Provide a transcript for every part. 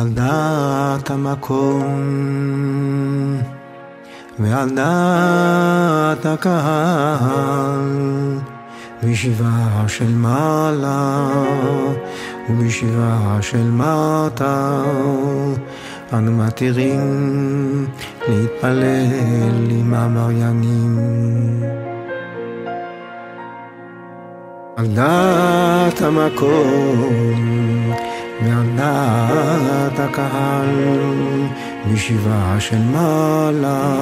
על דעת המקום ועל דעת הקהל בישיבה של מעלה ובישיבה של מטה אנו מתירים להתפלל עם המריינים. על דעת המקום ועל דעת הקהל בישיבה של מעלה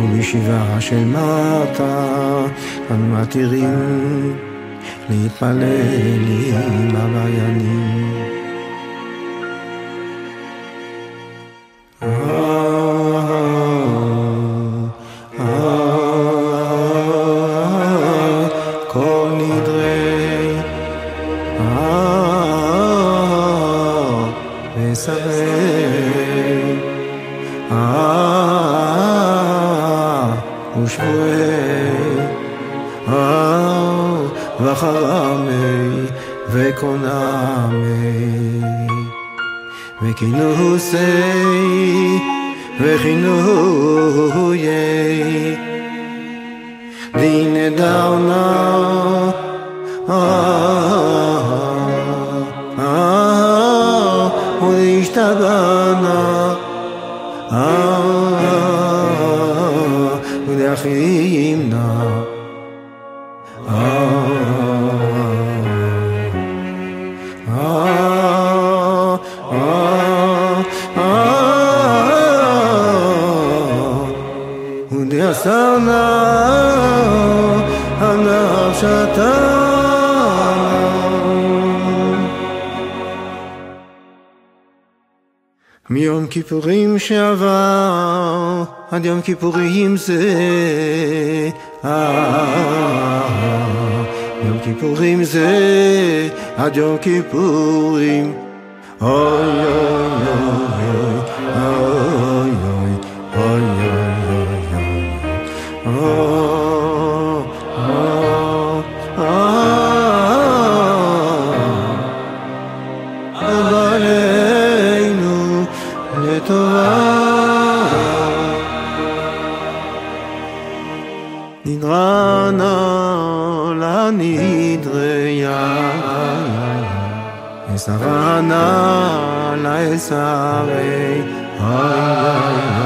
ובישיבה של מטה אנו מתירים להתפלל עם עבריינים כל ודעשנה הנפשתה מיום כיפורים שעבר עד יום כיפורים זה יום כיפורים זה עד יום כיפורים אוי אוי אוי אוי אוי savana la esa. Ay, ay, ay.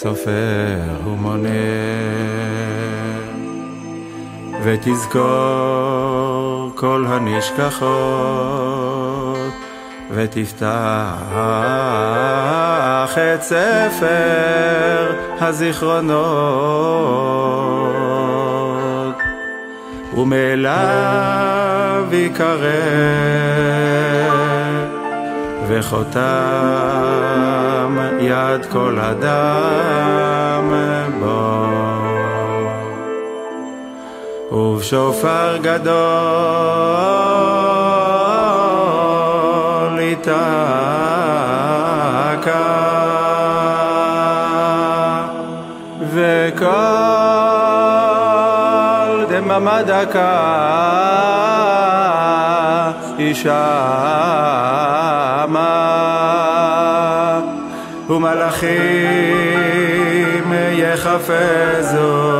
וסופר ומונה. ותזכור כל הנשכחות, ותפתח את ספר הזיכרונות, ומאליו יקרא וחותם יד כל אדם בו. ובשופר גדול יתקע וכל דממה דקה ישמע ומלאכים יחפזון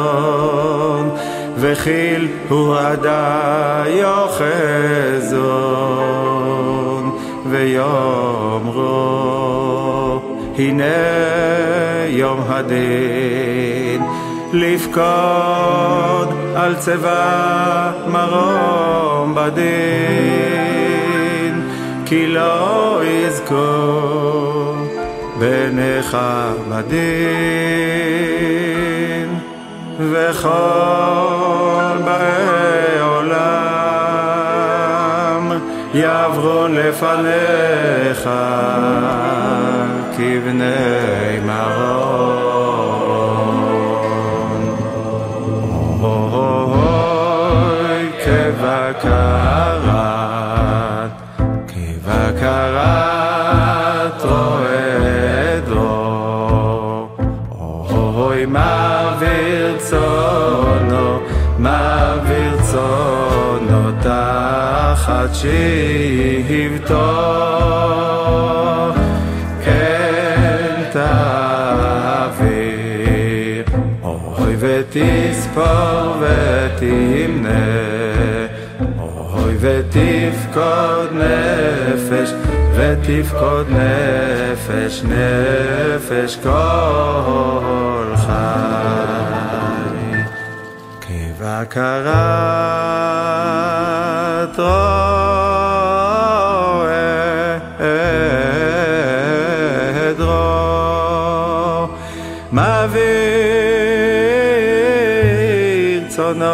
וכיל הוא עדה יוחזון ויאמרו הנה יום הדין לפקוד על צבא מרום בדין כי לא יזכור בניך בדין וכל באי עולם יעברו לפניך כבני מרון. תחת שבטו. כן תעביר, אוי ותספור ותמנה, אוי ותפקוד נפש, ותפקוד נפש, נפש כל חי. דרור, מעביר צונו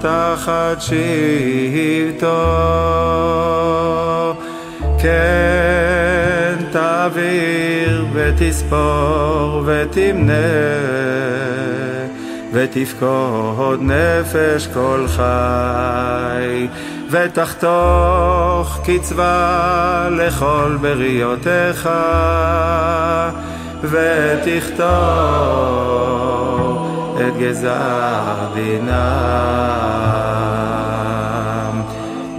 תחת שבטו. כן תעביר ותספור ותמנה ותפקוד נפש כל חי ותחתוך קצבה לכל בריותיך ותכתוב את גזר דינם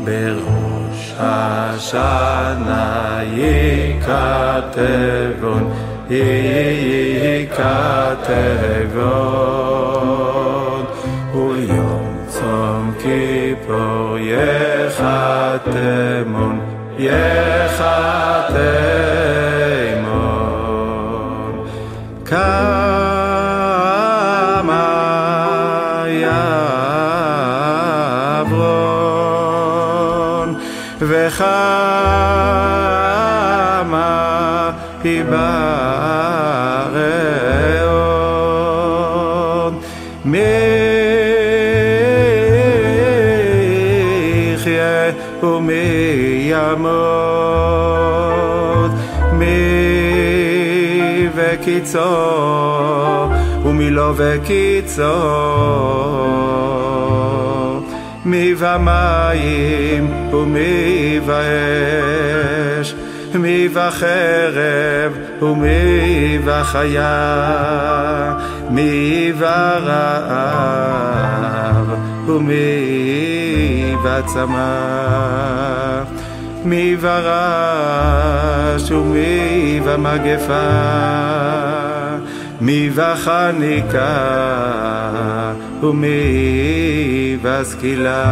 בראש השנה ייכתבון ייכתבון ויום צום כיפור יחתמון יחתמון ומי ימות מי וקיצור ומי לא וקיצור מי ומים ומי ואש מי וחרב ומי וחיה מי ורעב ומי וצמא מי ורש ומי ומגפה מי וחניקה ומי וסקילה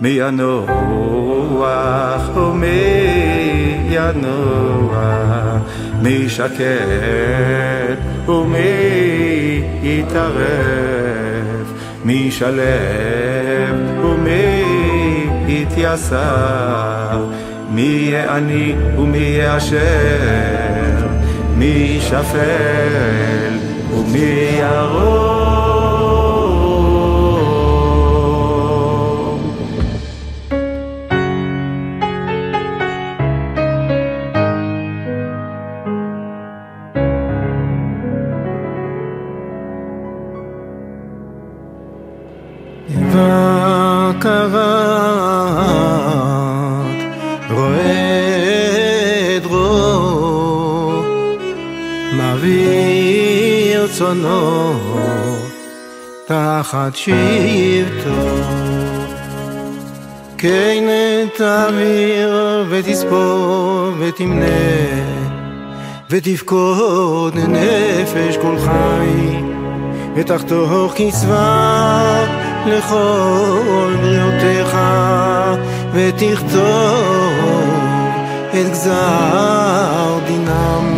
מי ינוח ומי ינוח מי שקט ומי יתערב מי שלם ומי יתייסר, מי יהיה עני ומי יהיה אשר, מי שפל ומי ירוק. תחת שבטו כן תעביר ותספור ותמנה ותפקוד נפש כל חי ותחתוך קצבה לכל בריאותיך ותכתוב את גזר דינם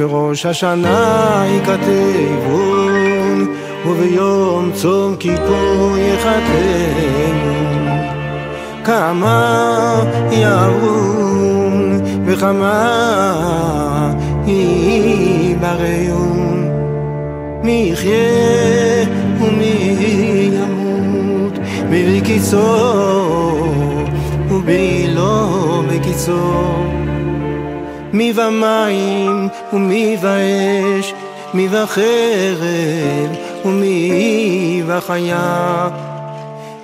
מראש השנה יכתבון וביום צום כיפור יחתן כמה יערום וכמה יברעון מי יחיה ומי ימות ובקיצו ובילו בקיצו. מי ומים ומי ואש, מי וחרב ומי וחיה.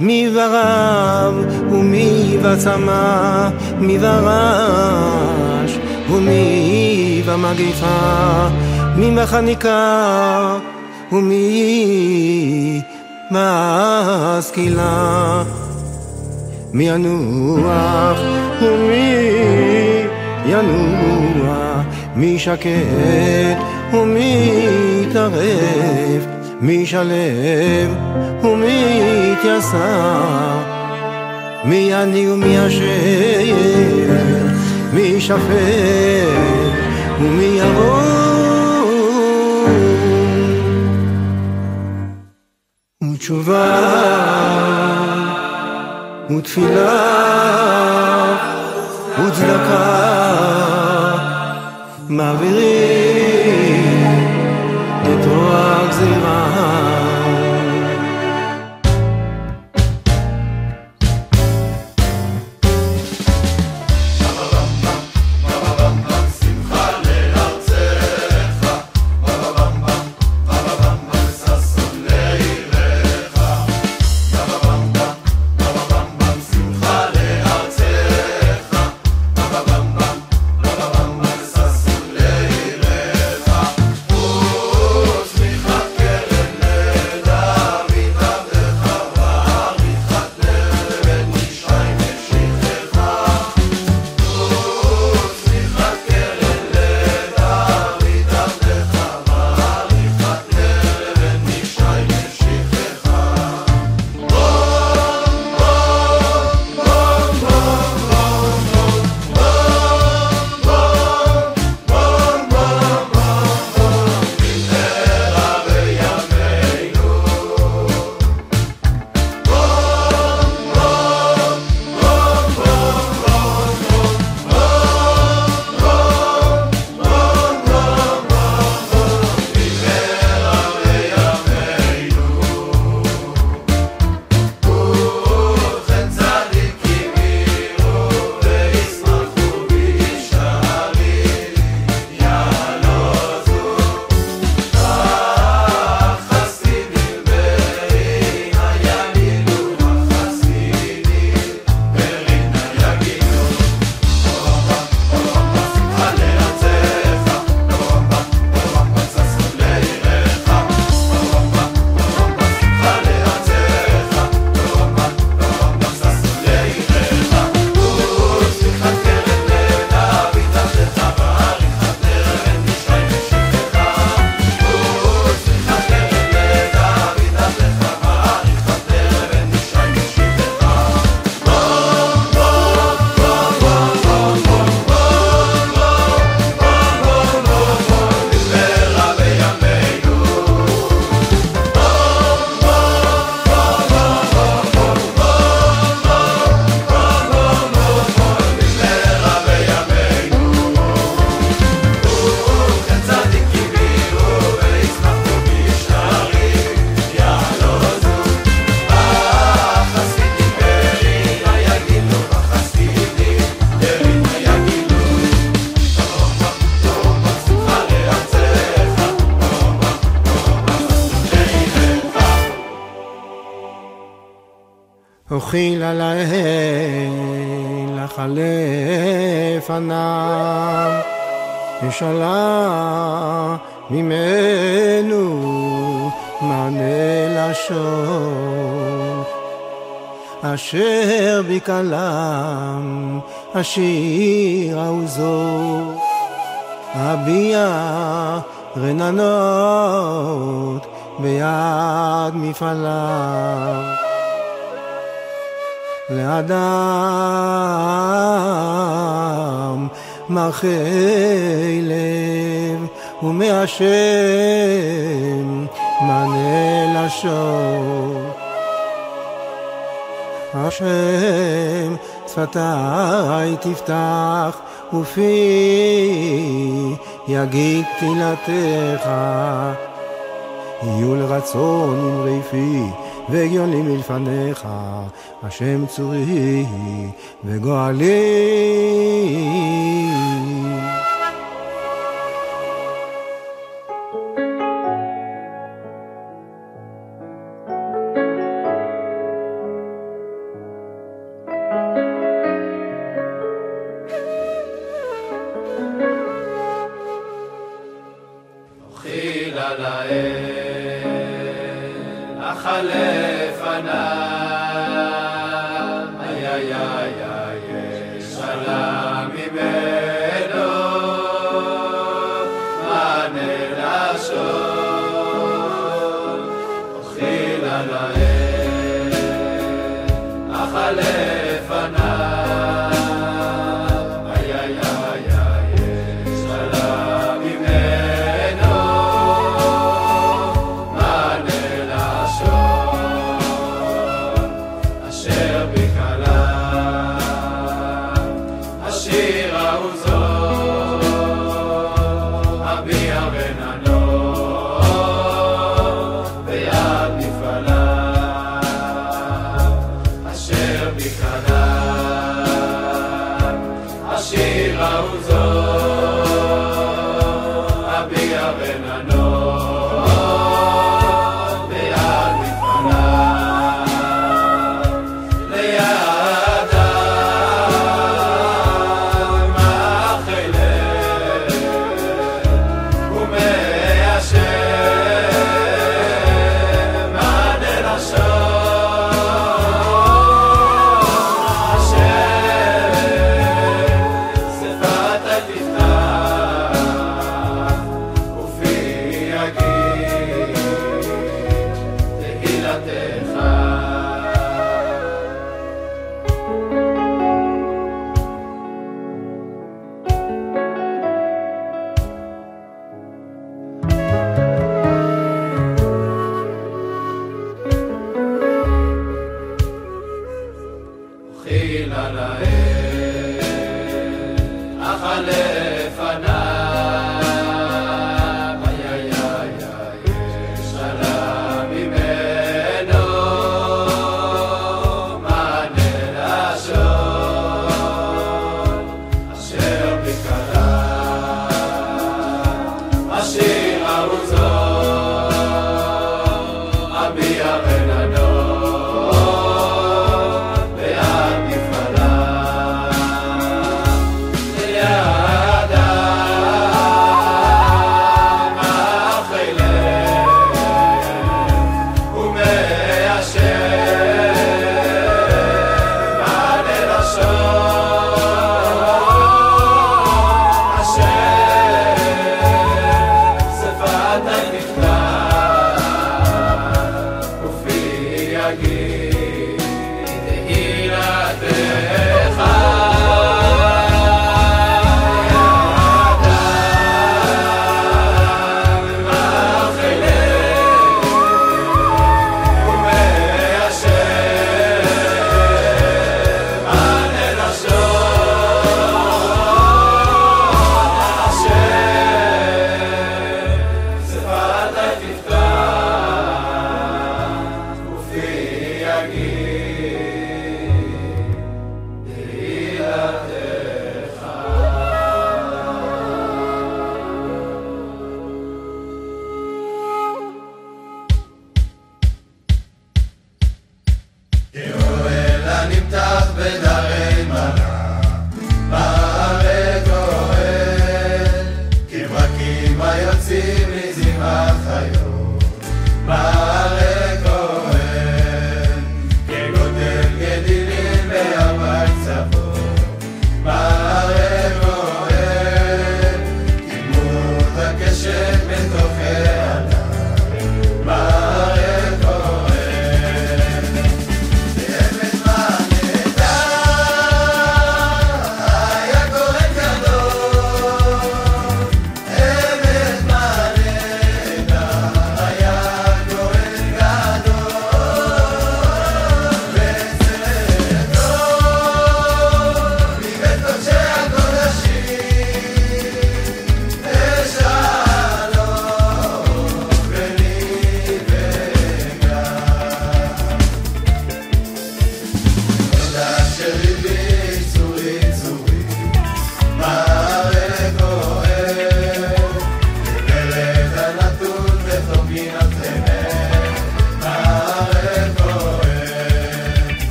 מי ורב ומי וצמא, מי ורש ומי ומגפה, מי וחניקה ומי משכילה. מי ינוח ומי ינוע, מי שקט ומי יתערב, מי שלב ומי יתייסר, מי עני ומי אשר, מי שפט ומי ירום. ותשובה ותפילה וצדקה m'avérer de toi. אוכילה לאל החלף ענם ושאלה ממנו מענה לשון. אשר בקלם השיר העוזו הביע רננות ביד מפעליו לאדם מרחי לב ומהשם מענה לשון. השם שפתיי תפתח ופי יגיד תהילתך יהיו לרצון אמרי פי והגיוני מלפניך השם צורי וגואלי